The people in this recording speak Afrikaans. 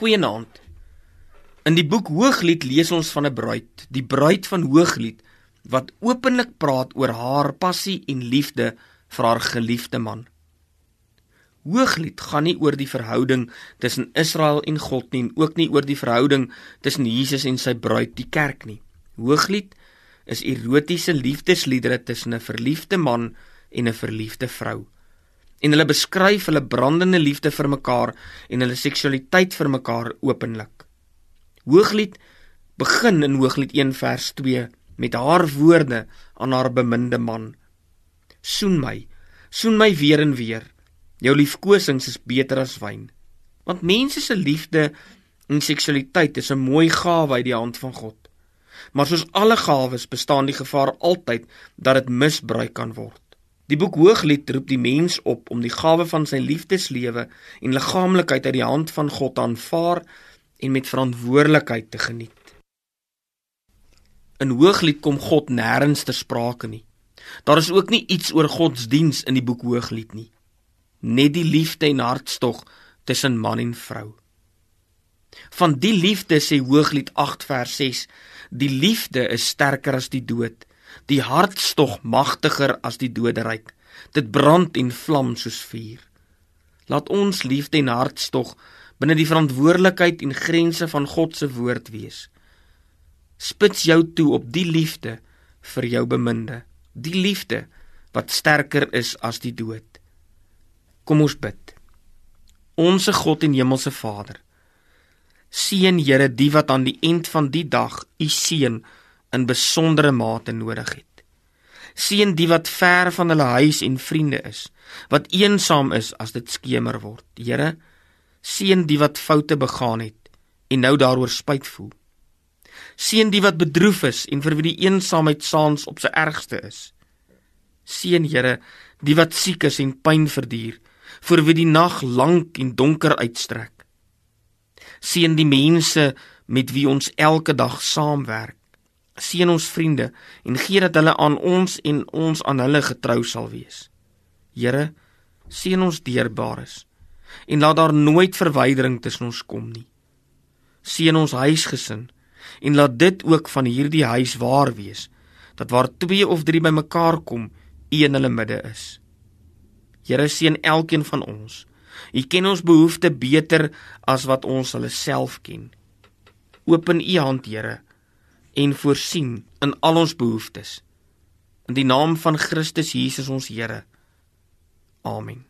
Goeienaand. In die boek Hooglied lees ons van 'n bruid, die bruid van Hooglied, wat openlik praat oor haar passie en liefde vir haar geliefde man. Hooglied gaan nie oor die verhouding tussen Israel en God nie, en ook nie oor die verhouding tussen Jesus en sy bruid, die kerk nie. Hooglied is erotiese liefdesliedere tussen 'n verliefde man en 'n verliefde vrou. En hulle beskryf hulle brandende liefde vir mekaar en hulle seksualiteit vir mekaar openlik. Hooglied begin in Hooglied 1 vers 2 met haar woorde aan haar beminde man. Soen my, soen my weer en weer. Jou liefkosings is beter as wyn. Want mense se liefde en seksualiteit is 'n mooi gawe uit die hand van God. Maar soos alle gawes bestaan die gevaar altyd dat dit misbruik kan word. Die boek Hooglied roep die mens op om die gawe van sy liefdeslewe en liggaamlikheid uit die hand van God aanvaar en met verantwoordelikheid te geniet. In Hooglied kom God nêrens ter sprake nie. Daar is ook nie iets oor godsdiens in die boek Hooglied nie. Net die liefde en hartstog tussen man en vrou. Van die liefde sê Hooglied 8 vers 6: Die liefde is sterker as die dood, die hartstog magtiger as die doderyk. Dit brand en vlam soos vuur. Laat ons liefde en hartstog binne die verantwoordelikheid en grense van God se woord wees. Spits jou toe op die liefde vir jou beminde, die liefde wat sterker is as die dood. Kom ons bid. Onse God en Hemelse Vader, seën Here die wat aan die eind van die dag u seën in besondere mate nodig het. Seën die wat ver van hulle huis en vriende is, wat eensaam is as dit skemer word. Here, Seën die wat foute begaan het en nou daaroor spyt voel. Seën die wat bedroef is en vir wie die eensaamheid saans op sy ergste is. Seën Here die wat siek is en pyn verduur, vir wie die nag lank en donker uitstrek. Seën die mense met wie ons elke dag saamwerk. Seën ons vriende en gee dat hulle aan ons en ons aan hulle getrou sal wees. Here, seën ons dierbares en laat daar nooit verwydering tussen ons kom nie. Seën ons huisgesin en laat dit ook van hierdie huis waar wees dat waar twee of drie bymekaar kom, U in hulle midde is. Here seën elkeen van ons. U ken ons behoeftes beter as wat ons hulle self ken. Open U hand, Here, en voorsien in al ons behoeftes. In die naam van Christus Jesus ons Here. Amen.